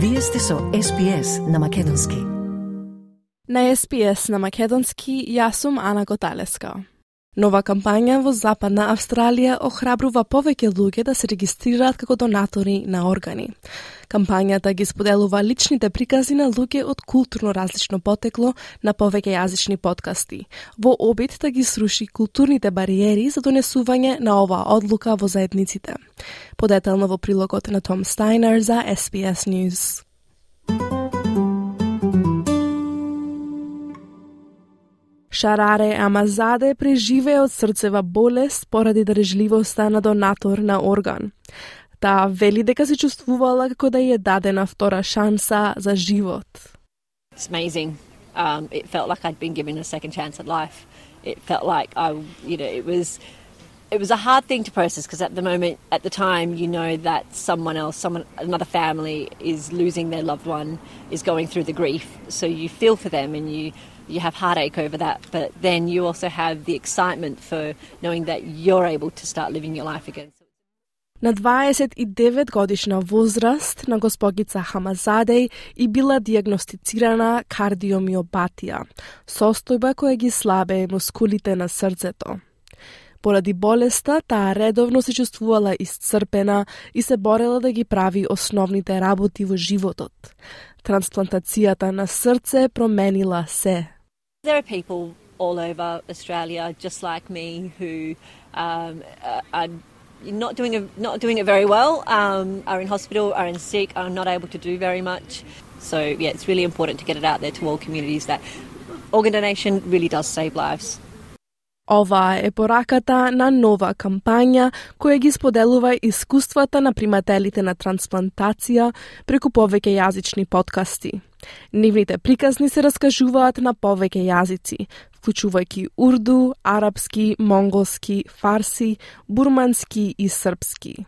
Вие сте со SPS на Македонски. На SPS на Македонски јас сум Ана Готалеска. Нова кампања во Западна Австралија охрабрува повеќе луѓе да се регистрираат како донатори на органи. Кампањата ги споделува личните прикази на луѓе од културно различно потекло на повеќе јазични подкасти, во обид да ги сруши културните бариери за донесување на оваа одлука во заедниците. Подетално во прилогот на Том Стайнер за SBS News. Шараре Амазаде преживее од срцева болест поради држливоста на донатор на орган. Таа вели дека се чувствувала како да ја дадена втора шанса за живот. It's amazing. Um, it felt like I'd been given a second chance at life. It felt like I, you know, it was, it was a hard thing to process because at the moment, at the time, you know that someone else, someone, another family is losing their loved one, is going through the grief. So you feel for them and you, you have heartache over that. But then you also have the excitement for knowing that you're able to start living your life again. На 29 годишна возраст на госпогица Хамазадеј и била диагностицирана кардиомиопатија, состојба која ги слабе мускулите на срцето. Поради болеста, таа редовно се чувствувала исцрпена и се борела да ги прави основните работи во животот. Трансплантацијата на срце променила се. There are people all over Australia just like me who um, are not doing a, not doing it very well, um, are in hospital, are in sick, are not able to do very much. So yeah, it's really important to get it out there to all communities that organ donation really does save lives. Ова е пораката на нова кампања која ги споделува искуствата на примателите на трансплантација преку повеќе јазични подкасти. Нивните приказни се раскажуваат на повеќе јазици, вклучувајќи урду, арапски, монголски, фарси, бурмански и српски.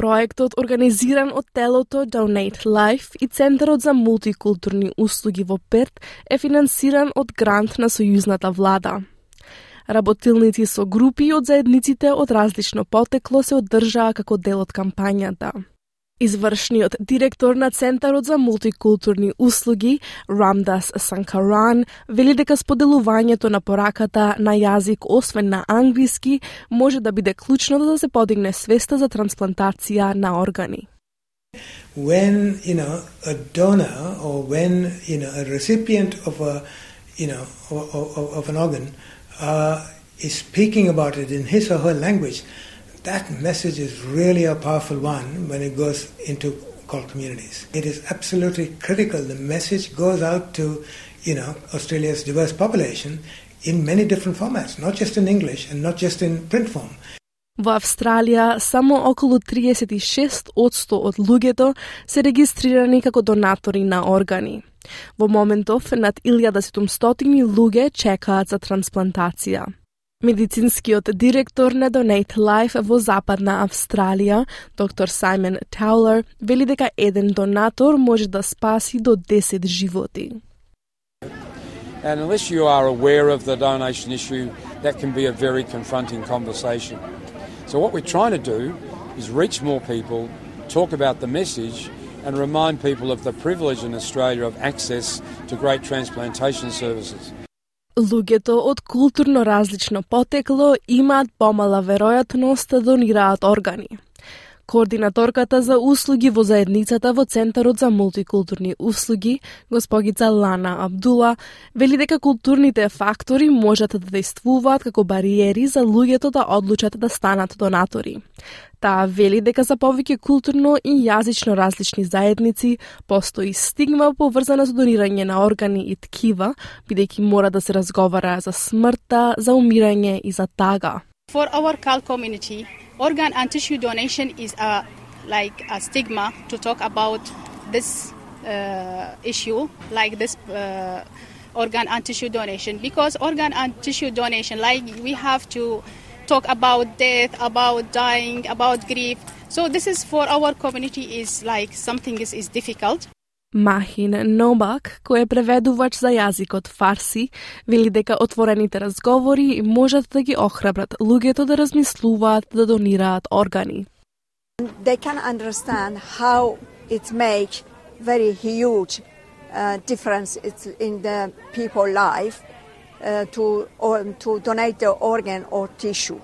Проектот, организиран од телото Donate Life и Центарот за мултикултурни услуги во Перт, е финансиран од грант на сојузната влада. Работилници со групи од заедниците од различно потекло се одржаа како дел од кампањата. Извршниот директор на Центарот за мултикултурни услуги, Рамдас Санкаран, вели дека споделувањето на пораката на јазик освен на англиски може да биде клучно да се подигне свеста за трансплантација на органи. When, you know, a donor or when, you know, a recipient of a, you know, of, of, of an organ uh, is speaking about it in his or her language, that message is really a powerful one when it goes into cult communities. It is absolutely critical. The message goes out to, you know, Australia's diverse population in many different formats, not just in English and not just in print form. Во Австралија, само околу 36% од луѓето се регистрирани како донатори на органи. Во моментов, над 1700 луѓе чекаат за трансплантација. Медицинскиот директор на Donate Life во Западна Австралија, доктор Саймон Таулер, вели дека еден донатор може да спаси до 10 животи. And unless you are aware of the donation issue, that can be a very confronting conversation. So what we're trying to do is reach more people, talk about the message, and remind people of the privilege in Australia of access to great transplantation services. Луѓето од културно различно потекло имаат помала веројатност да донираат органи. Координаторката за услуги во заедницата во Центарот за мултикултурни услуги, госпогица Лана Абдула, вели дека културните фактори можат да действуваат како бариери за луѓето да одлучат да станат донатори. Таа вели дека за повеќе културно и јазично различни заедници постои стигма поврзана со донирање на органи и ткива, бидејќи мора да се разговара за смртта, за умирање и за тага. For our CAL community, organ and tissue donation is a like a stigma to talk about this uh, issue, like this uh, organ and tissue donation, because organ and tissue donation, like we have to talk about death, about dying, about grief. So this is for our community is like something is, is difficult. Махин Нобак, кој е преведувач за јазикот фарси, вели дека отворените разговори можат да ги охрабрат луѓето да размислуваат да донираат органи. They can understand how it make very huge uh, difference it's in the people life uh, to or, to donate the organ or tissue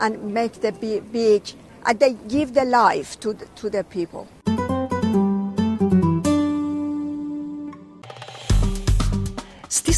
and make the big, big and they give the life to to the people.